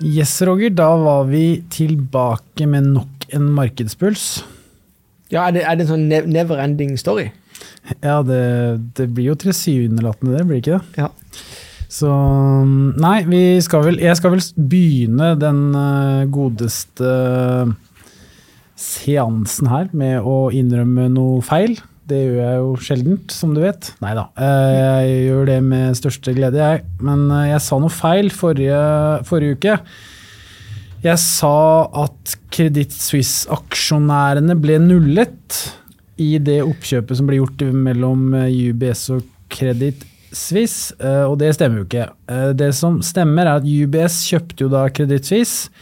Yes, Roger. Da var vi tilbake med nok en markedspuls. Ja, Er det, er det en sånn never ending story? Ja, det, det blir jo tilsynelatende det, blir det ikke det? Ja. Så Nei, vi skal vel Jeg skal vel begynne den eh, godeste seansen her med å innrømme noe feil. Det gjør jeg jo sjeldent, som du vet. Nei da, eh, jeg gjør det med største glede, jeg. Men eh, jeg sa noe feil forrige, forrige uke. Jeg sa at Kreditt Suisse-aksjonærene ble nullet i det oppkjøpet som ble gjort mellom eh, UBS og Kreditt Suisse, og det stemmer jo ikke. Det som stemmer, er at UBS kjøpte jo da Kreditt Suisse,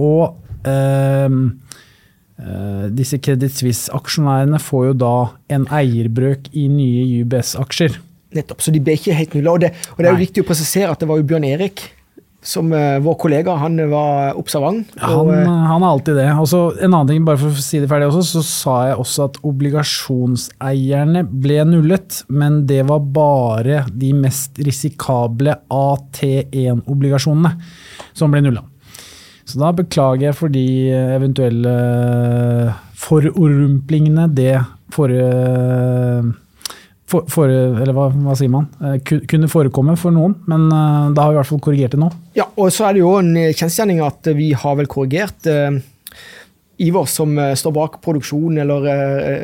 og eh, disse Credit Suisse-aksjonærene får jo da en eierbrøk i nye UBS-aksjer. Nettopp. Så de ble ikke helt nulla. Og det, og det er jo Nei. viktig å presisere at det var jo Bjørn Erik, som uh, vår kollega, han var observant. Han, og, eh, han er alltid det. Og så en annen ting, bare for å si det ferdig også, så sa jeg også at obligasjonseierne ble nullet, men det var bare de mest risikable AT1-obligasjonene som ble nulla. Så da beklager jeg for de eventuelle forurumplingene det forrige for, for, eller hva, hva sier man? Eh, Kunne forekomme for noen, men eh, da har vi i hvert fall korrigert det nå. ja, og så er det jo en eh, kjensgjerning at vi har vel korrigert eh, Ivar, som eh, står bak produksjon eller eh,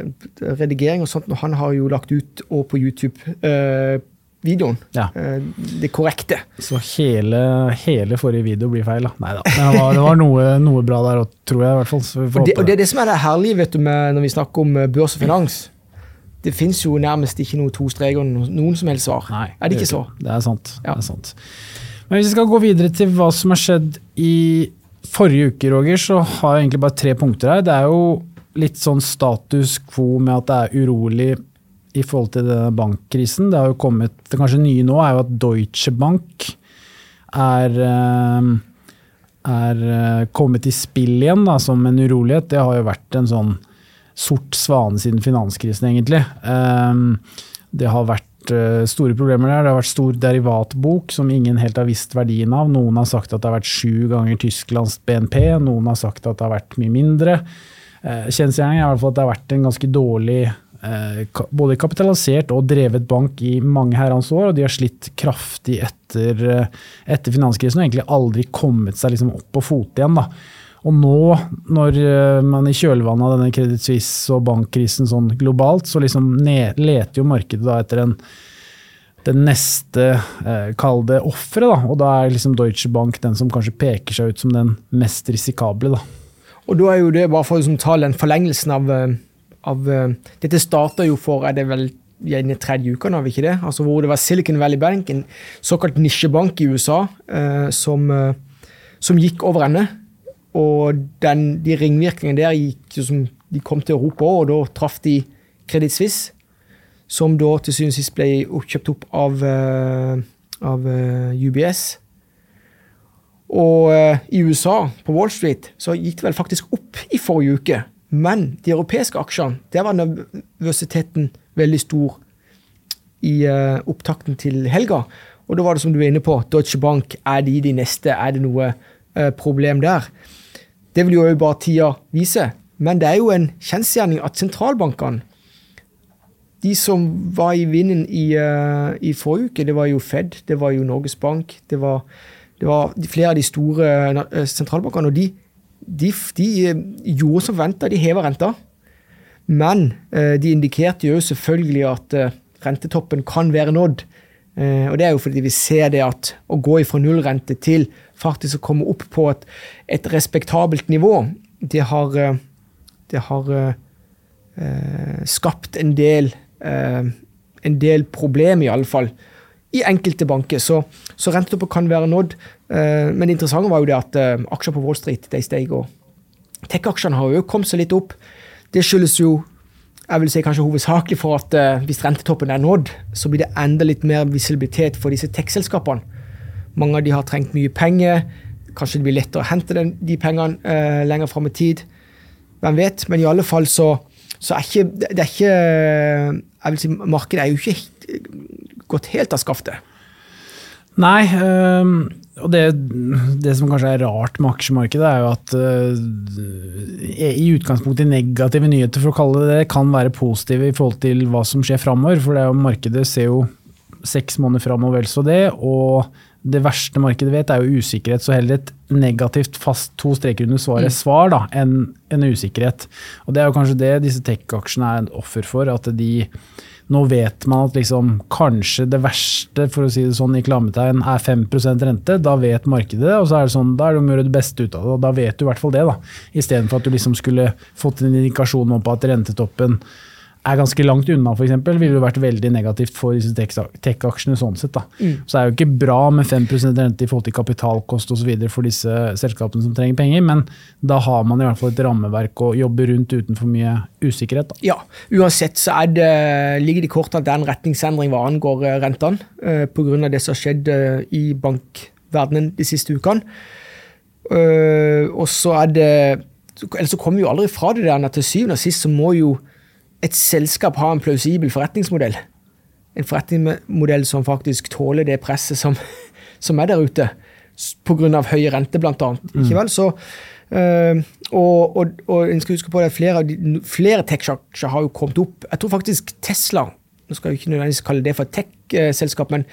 redigering og sånt, og han har jo lagt ut og på YouTube eh, videoen. Ja. Eh, det korrekte. Så hele, hele forrige video blir feil, da. Nei da. Det var, det var noe, noe bra der òg, tror jeg i hvert fall. Så vi får Og det, og det er det som er det herlige vet du, med, når vi snakker om eh, børs og finans. Det fins jo nærmest ikke noe to streker og noen som helst svar. Nei, er det ikke så? Det er sant. Ja. Det er sant. Men hvis vi skal gå videre til hva som har skjedd i forrige uke, Roger, så har jeg egentlig bare tre punkter her. Det er jo litt sånn status quo med at det er urolig i forhold til denne bankkrisen. Det har jo kommet, det kanskje nye nå er jo at Deutsche Bank er, eh, er eh, kommet i spill igjen da, som en urolighet. Det har jo vært en sånn sort svane siden finanskrisen, egentlig. Ehm, Det har vært eh, store problemer der. Det har vært stor derivatbok som ingen helt har visst verdien av. Noen har sagt at det har vært sju ganger Tysklands BNP, noen har sagt at det har vært mye mindre. Kjensgjerningen er i hvert fall at det har vært en ganske dårlig både kapitalisert og drevet bank i mange herrens år, og de har slitt kraftig etter, eh, etter finanskrisen og egentlig aldri kommet seg liksom opp på fote igjen. da. Og nå, når eh, man i kjølvannet av denne Credit Suisse og bankkrisen sånn globalt, så liksom ned, leter jo markedet da etter en, den neste, eh, kall det offeret. Og da er liksom Deutsche Bank den som kanskje peker seg ut som den mest risikable, da. Og da er jo det bare for å liksom, ta den forlengelsen av, eh, av eh, Dette starta jo for er det vel den tredje uka, nå, ikke det? Altså Hvor det var Silicon Valley Bank, en såkalt nisjebank i USA, eh, som, eh, som gikk over ende. Og den, de ringvirkningene der gikk som de kom til Europa og da traff de Credit Suisse, som da til syvende og sist ble kjøpt opp av, eh, av eh, UBS. Og eh, i USA, på Wall Street, så gikk det vel faktisk opp i forrige uke. Men de europeiske aksjene, der var nervøsiteten veldig stor i uh, opptakten til helga. Og da var det som du er inne på, Deutsche Bank, er de de neste? Er det noe uh, problem der? Det vil jo bare tida vise. Men det er jo en kjensgjerning at sentralbankene de som var i vinden i, uh, i forrige uke, det var jo Fed, det var jo Norges Bank, det var, det var flere av de store sentralbankene, og de, de, de eh, gjorde som venta, de heva renta. Men eh, de indikerte jo selvfølgelig at eh, rentetoppen kan være nådd. Og det er jo fordi vi ser det at å gå fra nullrente til faktisk å komme opp på et, et respektabelt nivå, det har, det har eh, skapt en del, eh, en del problem, i alle fall, i enkelte banker. Så, så rentetoppen kan være nådd. Eh, men det interessante var jo det at eh, aksjer på Wall Street de steg. og Tech-aksjene har jo kommet seg litt opp. Det skyldes jo jeg vil si kanskje hovedsakelig for at eh, hvis rentetoppen er nådd, så blir det enda litt mer visibilitet for disse tech-selskapene. Mange av de har trengt mye penger. Kanskje det blir lettere å hente den, de pengene eh, lenger fram i tid. Hvem vet? Men i alle fall så, så er ikke det er ikke jeg vil si Markedet er jo ikke gått helt av skaftet. Nei, øh, og det, det, som kanskje er rart med aksjemarkedet, er jo at øh, i utgangspunktet negative nyheter, for å kalle det det, kan være positive i forhold til hva som skjer framover. For det er jo, markedet ser jo seks måneder fram og vel så det. Og det verste markedet vet, er jo usikkerhet. Så heller et negativt fast to streker under svaret mm. svar da, enn en usikkerhet. Og det er jo kanskje det disse tech-aksjene er en offer for. at de nå vet man at liksom, kanskje det verste for å si det sånn, i klammetegn er 5% rente. Da vet markedet det, og så er det sånn, da er det om å gjøre det beste ut av det. og Da vet du i hvert fall det. da, Istedenfor at du liksom skulle fått en indikasjon på at rentetoppen er ganske langt unna, f.eks., ville det vært veldig negativt for disse tech-aksjene. sånn sett. Da. Mm. Så det er jo ikke bra med 5% rente i forhold til kapitalkost osv. for disse selskapene som trenger penger, men da har man i hvert fall et rammeverk å jobbe rundt uten for mye usikkerhet. Da. Ja, uansett så det, ligger det i kortene at det er en retningsendring hva angår eh, rentene, uh, eh, pga. det som har skjedd uh, i bankverdenen de siste ukene. Uh, og så er det Ellers så kommer vi jo aldri fra det der at til syvende og sist så må jo et selskap har en plausibel forretningsmodell. En forretningsmodell som faktisk tåler det presset som, som er der ute. Pga. høy rente, blant annet. Mm. Ikke vel? Så, øh, og, og, og en skal huske på at flere, flere tech-sjakker har jo kommet opp. Jeg tror faktisk Tesla Nå skal jeg ikke nødvendigvis kalle det for tech-selskap, men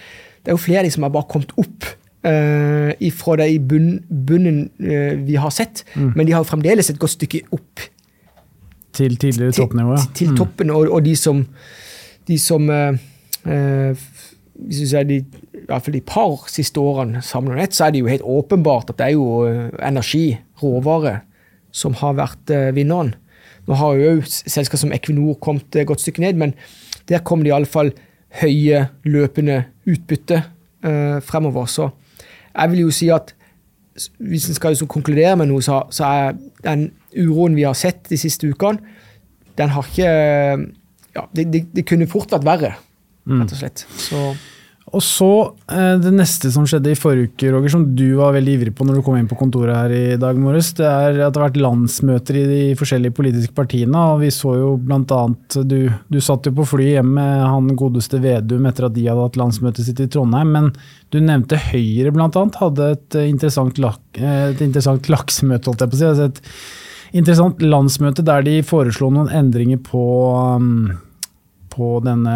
det er jo flere av de som har bare kommet opp uh, ifra det i bunn, bunnen uh, vi har sett. Mm. Men de har jo fremdeles et godt stykke opp til tidligere toppnivå, Til, til mm. toppen, og, og, de som, de som eh, eh hvis du de, i hvert fall de par siste årene samlet nett, så er det jo helt åpenbart at det er jo eh, energi, råvare, som har vært eh, vinneren. Nå har jo selskap som Equinor kommet et godt stykke ned, men der kom det iallfall høye løpende utbytte eh, fremover. Så jeg vil jo si at hvis en skal liksom konkludere med noe, så, så, er den uroen vi har sett de siste ukene, den har ikke ja, det, det, det, kunne fort vært verre, rett og slett. Så og så eh, Det neste som skjedde i forrige uke, Roger, som du var veldig ivrig på når du kom inn på kontoret her i dag morges, det er at det har vært landsmøter i de forskjellige politiske partiene. og Vi så jo bl.a. Du, du satt jo på fly hjem med han godeste Vedum etter at de hadde hatt landsmøtet sitt i Trondheim. Men du nevnte Høyre bl.a. hadde et interessant, lak, et interessant laksemøte, holdt jeg på å si. Interessant landsmøte der de foreslo noen endringer på um, på denne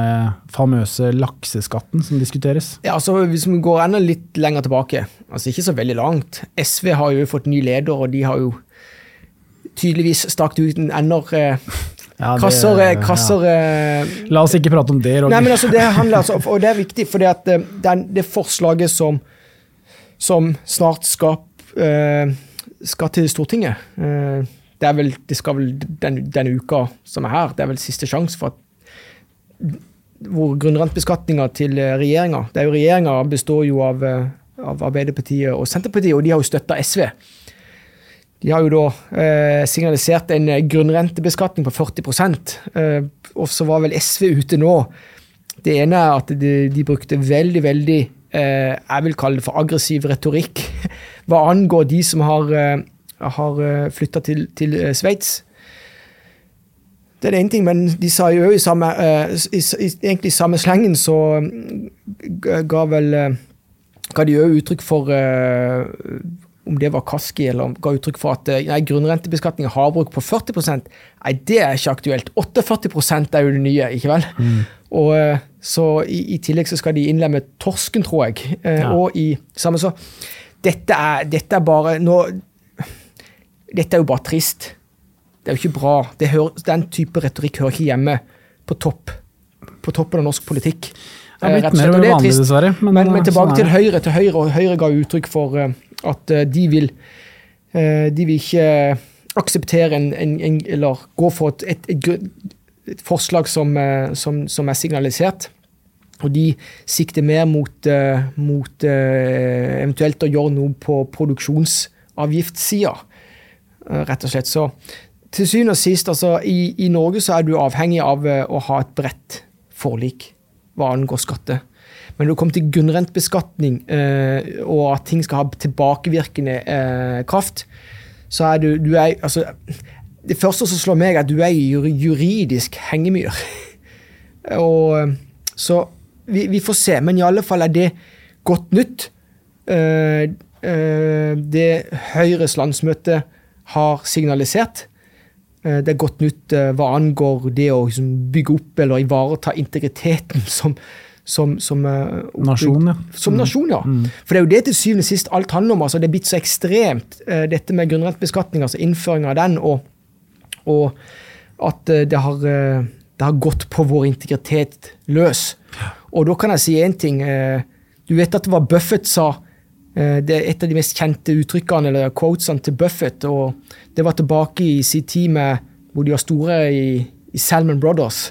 famøse lakseskatten som diskuteres? Ja, altså Hvis vi går enda litt lenger tilbake, altså ikke så veldig langt SV har jo fått ny leder, og de har jo tydeligvis stakt ut en enda eh, ja, krasser, ja. krasser eh, La oss ikke prate om det, Roger. Nei, men altså, det handler altså, og det er viktig, for det, eh, det, det forslaget som, som snart skal, uh, skal til Stortinget det, vel, det skal vel den, denne uka som er her, det er vel siste sjanse for at hvor grunnrentebeskatninga til eh, regjeringa Det er jo Regjeringa består jo av, eh, av, Arbeiderpartiet og Senterpartiet, og de har jo støtta SV. De har jo da eh, signalisert en grunnrentebeskatning på 40 eh, Og så var vel SV ute nå. Det ene er at de, de brukte veldig, veldig eh, jeg vil kalle det for aggressiv retorikk hva angår de som har, eh, har flytta til, til Sveits. Det er det ene ting, men de sa jo i samme, uh, i, i, egentlig samme slengen så ga vel ga de òg uttrykk for om det var Kaski, eller ga uttrykk for at nei, grunnrentebeskatning av havbruk på 40% nei, det er ikke aktuelt. 48 er jo det nye, ikke vel? Mm. Og så i, i, tillegg så skal de innlemme torsken, tror jeg. Ja. Og i samme så Dette er, dette er bare nå Dette er jo bare trist. Det er jo ikke bra. Hører, den type retorikk hører ikke hjemme på topp på toppen av norsk politikk. Det har blitt mer og vanlig, dessverre. Men, men, men tilbake sånn til Høyre. til Høyre, og Høyre ga uttrykk for uh, at de vil de vil ikke akseptere en, en, en, eller gå for et, et, et, et forslag som, som, som, er signalisert. Og de sikter mer mot, mot eventuelt å gjøre noe på produksjonsavgiftssida, rett og slett. Så til syvende og sist, altså, i, i, Norge så er du avhengig av uh, å ha et bredt forlik hva angår skatte. Men når det kommer til grunnrentebeskatning eh, og at ting skal ha tilbakevirkende eh, kraft, så er du, du er, altså, Det første som slår meg, er at du er juridisk hengemyr. og Så vi, vi, får se. Men i alle fall er det godt nytt eh, eh, det Høyres landsmøte har signalisert. Eh, det er godt nytt eh, hva angår det å liksom, bygge opp eller ivareta integriteten som, som, som eh, Nasjon, ja. Som nasjon, ja. For det er jo det til syvende og sist alt handler om. altså Det er blitt så ekstremt, dette med grunnrentebeskatning, altså innføring av den, og, og at det har, det har gått på vår integritet løs. Og da kan jeg si én ting. Du vet at det var Buffett sa Det er et av de mest kjente uttrykkene eller quotesene til Buffett. og Det var tilbake i sin tid med, hvor de var store i, i Salmon Brothers.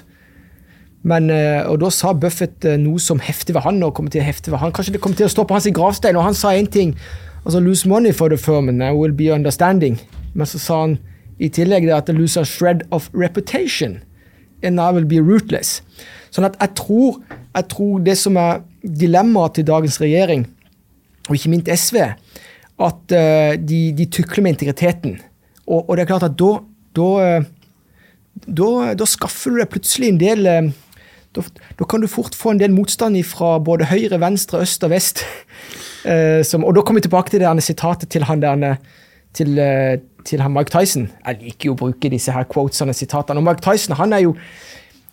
Men, eh, og da sa Buffett eh, noe som hefter ved han og kommer til å hefte ved han. Kanskje det kommer til å stå på hans gravstein, og han sa én ting. altså Lose money for the firm and I will be understanding. Men så sa han i tillegg det at lose a shred of reputation and I will be rootless. Sånn at jeg tror, jeg tror det som er dilemmaet til dagens regjering, og ikke minst SV, at eh, de, de tukler med integriteten. Og, og det er klart at da, da eh, da, da skaffer du deg plutselig en del eh, da, da kan du fort få en del motstand fra både høyre, venstre, øst og vest. Uh, som, og da kommer vi tilbake til det derne sitatet til han derne, til, uh, til han Mike Tyson. Jeg liker jo å bruke disse her quotesene, sitatene. Og Mike Tyson, han er jo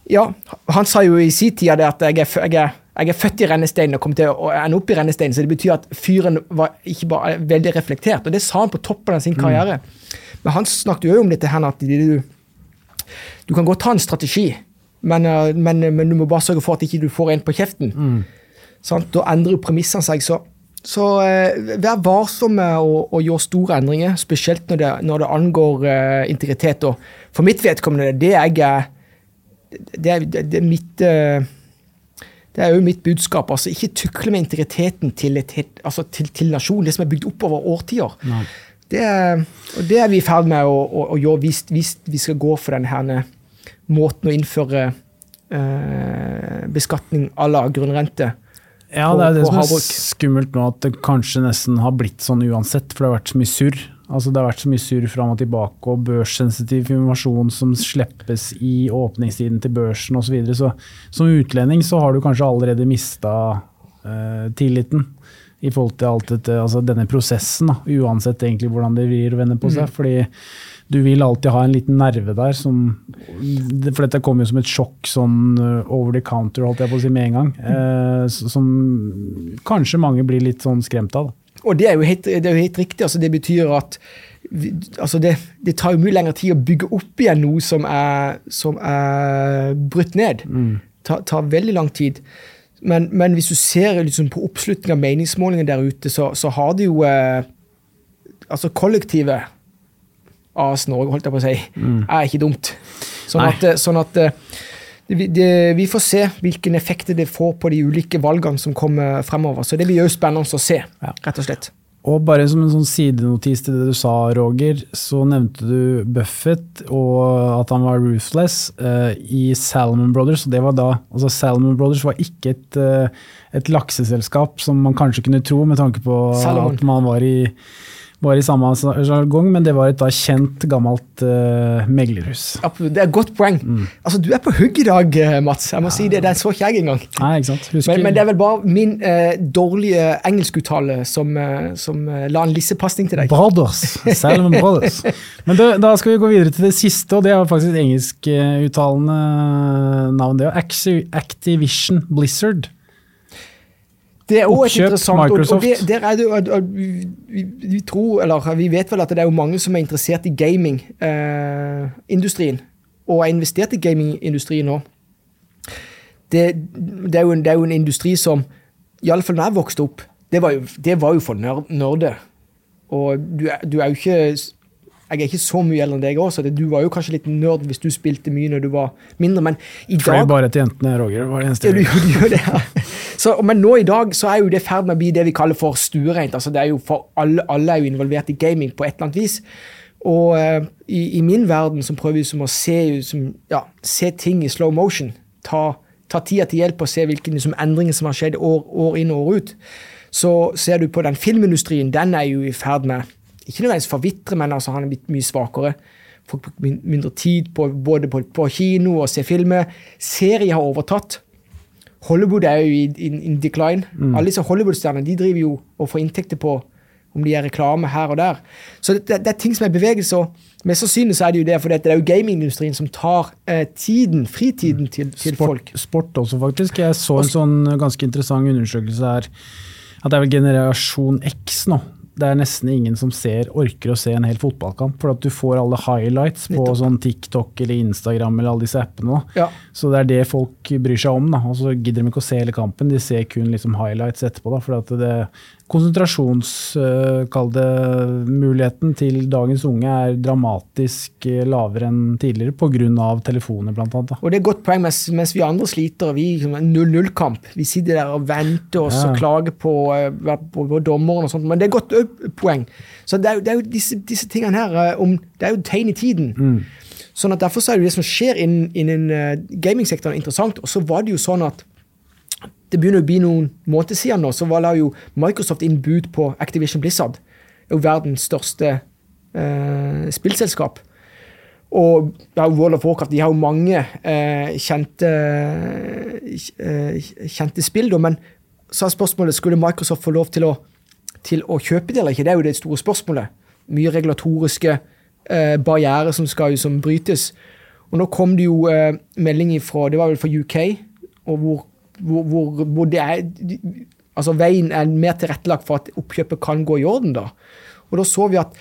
Ja, han sa jo i sin tid at jeg er, jeg er, jeg er født i rennesteinen og kom til å ende opp i rennesteinen, så det betyr at fyren var ikke bare veldig reflektert. Og det sa han på toppen av sin karriere. Men han snakket jo om dette her at du du kan godt ha en strategi, men, eh, men, men du må bare sørge for at ikke du får en på kjeften. Sant? Da endrer jo premissene seg. Så, så eh, vær varsom med å, å gjøre store endringer, spesielt når det, når det angår eh, integritet. Og for mitt vedkommende, det jeg er det er, det, det er mitt eh, det er jo mitt budskap. altså Ikke tukle med integriteten til, et, altså til, til nasjonen, det som er bygd opp over årtier. Nei. Det og det er vi i ferd med å, å, å gjøre hvis, hvis vi skal gå for denne måten å innføre eh, beskatning à la grunnrente. Ja, på- det er det som er skummelt nå, at det kanskje nesten har blitt sånn uansett, for det har vært så mye surr. Altså Det har vært så mye surr fram og tilbake, og børssensitiv informasjon som slippes i åpningstiden til børsen osv. Så, videre. så som utlending så har du kanskje allerede mista eh, tilliten i forhold til alt dette, altså denne prosessen, da, uansett egentlig hvordan det vrir og vender på seg. fordi du vil alltid ha en liten nerve der som For dette kommer jo som et sjokk sånn uh, over the counter, holdt jeg på å si med en gang. eh, som kanskje mange blir litt sånn skremt av. Da. Og det er jo helt, det er jo helt riktig. altså Det betyr at vi, altså det, det tar jo mye lengre tid å bygge opp igjen noe som er, som er brutt ned. Det tar veldig lang tid. Men, men hvis du ser liksom på oppslutning av meningsmålinger der ute, så, så har det jo eh, Altså, kollektivet AS Norge, holdt jeg på å si, er ikke dumt. Sånn at, eh, sånn at eh, det, det, vi får se hvilken effekt det får på de ulike valgene som kommer fremover. Så det blir jo spennende å se, rett og slett. Og bare som en sånn sidenotis til det du sa, Roger, så nevnte du Buffett og at han var ruthless eh, i Salmon Brothers. og det var da, altså Salmon Brothers var ikke et, eh, et lakseselskap som man kanskje kunne tro, med tanke på Salomon. at man var i, var i samme sjargong, men det var et da kjent, gammelt uh, meglerhus. Det er et godt poeng. Altså, Du er på hugg i dag, eh, Mats. Jeg må si Det det så ikke jeg engang. Nei, ikke sant? Men, men det er vel bare min uh, dårlige engelskuttale som, uh, som la en lissepasning til deg. Brothers. Salmon Brothers. Men det, da skal vi gå videre til det siste, og det er faktisk et engelskuttalende navn. Det er Activision Blizzard. Det er også Oppkjøpt interessant, og, og Microsoft. det, der er det, jo- vi, vi tror, eller vi vet vel at det er jo mange som er interessert i gamingindustrien, og har investert i gamingindustrien nå. Det, det, er en, det er jo en industri som, iallfall da jeg vokste opp, det var jo, det var jo for nerder. Og du, du er jo ikke Jeg er ikke så mye eldre enn deg òg, så du var jo kanskje litt nerd hvis du spilte mye når du var mindre, men i Fløy bare til jentene, Roger. Det var det eneste jeg gjorde. ja. Så, men nå i dag så er jo det i ferd med å bli det vi kaller for stuereint. Altså det er jo for alle, alle er jo involvert i gaming på et eller annet vis. Og uh, i, i min verden så prøver vi som å se, som, ja, se ting i slow motion. Ta, ta tida til hjelp og se hvilke liksom, endringer som har skjedd år, år inn og år ut. Så ser du på den filmindustrien, den er jo i ferd med ikke nødvendigvis forvitre, men altså han er blitt mye svakere. Folk bruker mindre tid på, både på, på kino og se filmer. Serier har overtatt. Hollywood er jo i in, decline. Mm. Alle disse Hollywood-stjernene de driver jo og får inntekter på om de gjør reklame her og der. Så det, det, det er ting som er bevegelse. og Mest sannsynlig så er det jo det, for det er jo gamingindustrien som tar eh, tiden, fritiden til, til sport, folk. Sport også, faktisk. Jeg så en sånn ganske interessant undersøkelse her. At det er vel generasjon X nå. Det er nesten ingen som ser, orker å se en hel fotballkamp. For at du får alle highlights på sånn TikTok eller Instagram eller alle disse appene. Ja. Så det er det folk bryr seg om. da, og så gidder de ikke å se hele kampen, de ser kun liksom highlights etterpå. da, for at det konsentrasjons, øh, kall det, muligheten til dagens unge er dramatisk øh, lavere enn tidligere pga. telefoner, annet. Og det er et godt poeng, mens, mens vi andre sliter. Vi 0-0-kamp. Vi sitter der og venter oss Ja. og klager på, eh, på, på dommeren og sånt. Men det er et godt poeng. Så det er det er jo disse, disse tingene her eh, om, Det er jo tegn i tiden. Mm. Sånn at Derfor så er det det som skjer innen, innen eh, gamingsektoren interessant. Og så var det jo sånn at det begynner å bli noen måneder siden nå, så la jo Microsoft inn bud på Activision Blizzard. Det er jo verdens største eh, spillselskap. Og ja, World of Warcraft de har jo mange eh, kjente, eh, kjente spill, da, men så er spørsmålet skulle Microsoft få lov til å, til å kjøpe det eller ikke. Det er jo det store spørsmålet. Mye regulatoriske eh, barrierer som skal som brytes. Og nå kom det jo eh, melding fra det var vel fra UK, og hvor, hvor, hvor, hvor det er altså Veien er mer tilrettelagt for at oppkjøpet kan gå i orden. da. Og da så vi at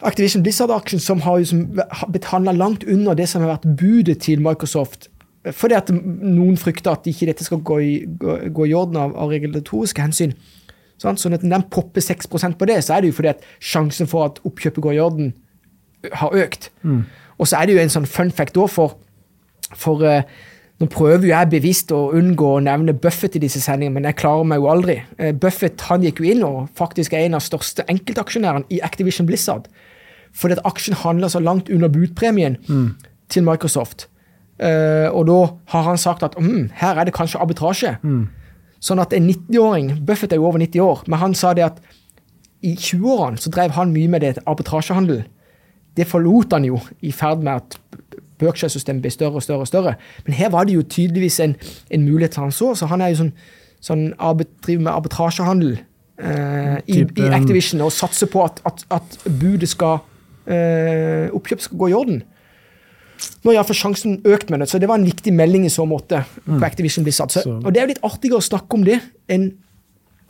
Activision Blizzard-aksjen som har blitt handla langt under det som har vært budet til Microsoft. Fordi at noen frykter at ikke dette skal gå i, gå, gå i orden av, av regulatoriske hensyn. Sånn, Så når den popper 6% på det, så er det jo fordi at sjansen for at oppkjøpet går i orden, har økt. Og så er det jo en sånn fun fact òg for, for eh, Nå prøver jo jeg bevisst å unngå å nevne Buffett i disse sendingene, men jeg klarer meg jo aldri. Eh, Buffett han gikk jo inn og faktisk er en av største enkeltaksjonærene i Activision Blizzard. Fordi at aksjen handler så langt under budpremien til Microsoft. Uh, og da har han sagt at mm, her er det kanskje arbitrasje. Sånn at en 90-åring Buffett er jo over 90 år, men han sa det at i 20-årene så drev han mye med det arbitrasjehandel. Det forlot han jo i ferd med at Berkshire-systemet blir større og større. og større. Men her var det jo tydeligvis en, en mulighet han så, så han er jo sånn, sånn driver med arbitrasjehandel eh, i, i Activision og satser på at, at, at budet skal eh, Oppkjøp skal gå i orden. Nå er iallfall sjansen økt med det, så det var en viktig melding i så måte. på Activision Blizzard. Så, og Det er jo litt artigere å snakke om det enn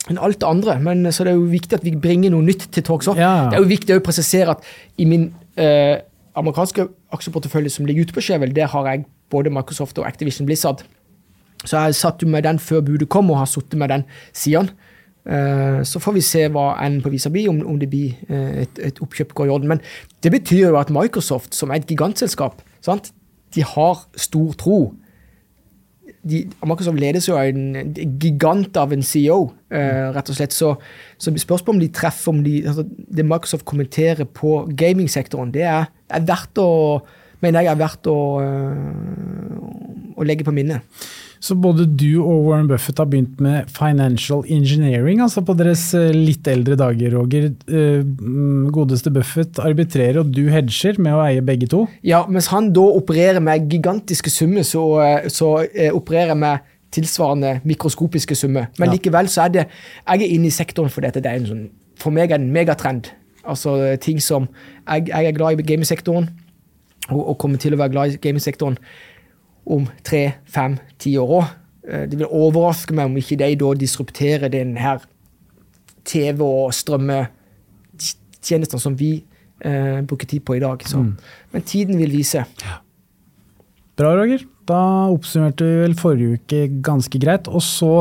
enn alt det andre, men så det er jo viktig at vi bringer noe nytt til talks òg. Ja. Det er jo viktig å presisere at i min eh, amerikanske aksjeportefølje som ligger ute på Skjevel, der har jeg både Microsoft og Activision Blizzard. Så jeg satt jo med den før budet kom, og har sittet med den siden. Eh, så får vi se hva enden på visa blir, om, om det blir eh, et, et oppkjøp går i orden. Men det betyr jo at Microsoft, som er et gigantselskap, sant? de har stor tro. De, Microsoft ledes jo av en gigant av en CEO, eh, rett og slett. Så, så spørsmålet om de treffer om de, altså, Det Microsoft kommenterer på gamingsektoren, det er, er verdt å mener jeg er verdt å, øh, å legge på minnet. Så både du og Warren Buffett har begynt med financial engineering, altså på deres eh, litt eldre dager, Roger. Eh, mm, Godeste Buffett arbitrerer, og du hedger med å eie begge to. Ja, mens han da opererer med gigantiske summer, så, øh, så opererer med tilsvarende mikroskopiske summer. Men Ja. likevel så er det Jeg er inne i sektoren for dette. det er en sånn For meg er det en megatrend. Altså ting som Jeg, jeg er glad i gamingsektoren, og, og kommer til å være glad i gamingsektoren om tre, fem, ti år òg. Det vil overraske meg om ikke de da disrupterer den her TV- og strømmetjenestene som vi eh, bruker tid på i dag. Så. Men tiden vil vise. Bra, Roger. Da oppsummerte vi vel forrige uke ganske greit. Og så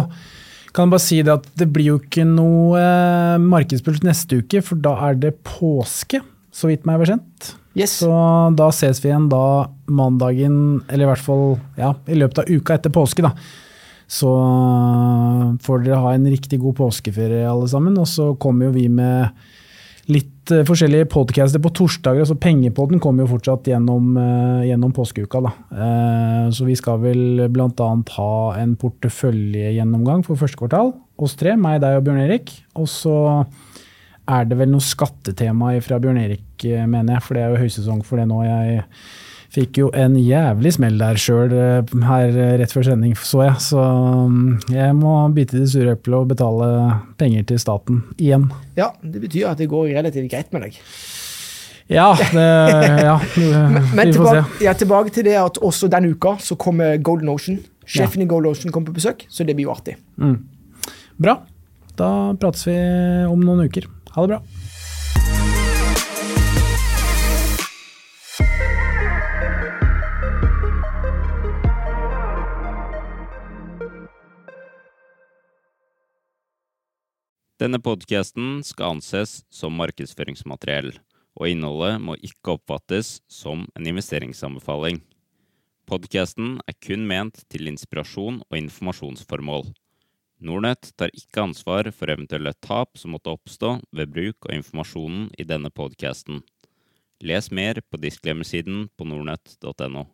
kan jeg bare si det at det blir jo ikke noe eh, markedspuls neste uke, for da er det påske, så vidt meg bekjent. Yes. Så da ses vi igjen da mandagen, eller i hvert fall ja, i løpet av uka etter påske, da. Så får dere ha en riktig god påskeferie alle sammen. Og så kommer jo vi med litt eh, forskjellige podcaster på torsdager. altså Pengepodden kommer jo fortsatt gjennom, eh, gjennom påskeuka. da. Eh, så vi skal vel bl.a. ha en porteføljegjennomgang for første kvartal. Oss tre, meg, deg og Bjørn Erik. Og så er det vel noe skattetema fra Bjørn Erik, eh, mener jeg. For det er jo høysesong for det nå. Jeg Fikk jo en jævlig smell der sjøl her rett før sending, så jeg. Så mm, jeg må bite i det sure eplet og betale penger til staten igjen. Ja, det betyr at det går relativt greit med deg. Ja, det, ja Men, men vi får tilbake, se. ja, tilbake til det at også denne uka så kommer Golden Ocean. Sjefen i Golden Ocean kommer på besøk, så det blir jo artig. Mm. Bra. Da prates vi om noen uker. Ha det bra. Denne podkasten skal anses som markedsføringsmateriell, og innholdet må ikke oppfattes som en investeringsanbefaling. Podkasten er kun ment til inspirasjon og informasjonsformål. Nordnett tar ikke ansvar for eventuelle tap som måtte oppstå ved bruk av informasjonen i denne podkasten. Les mer på disclaimer-siden på nordnett.no.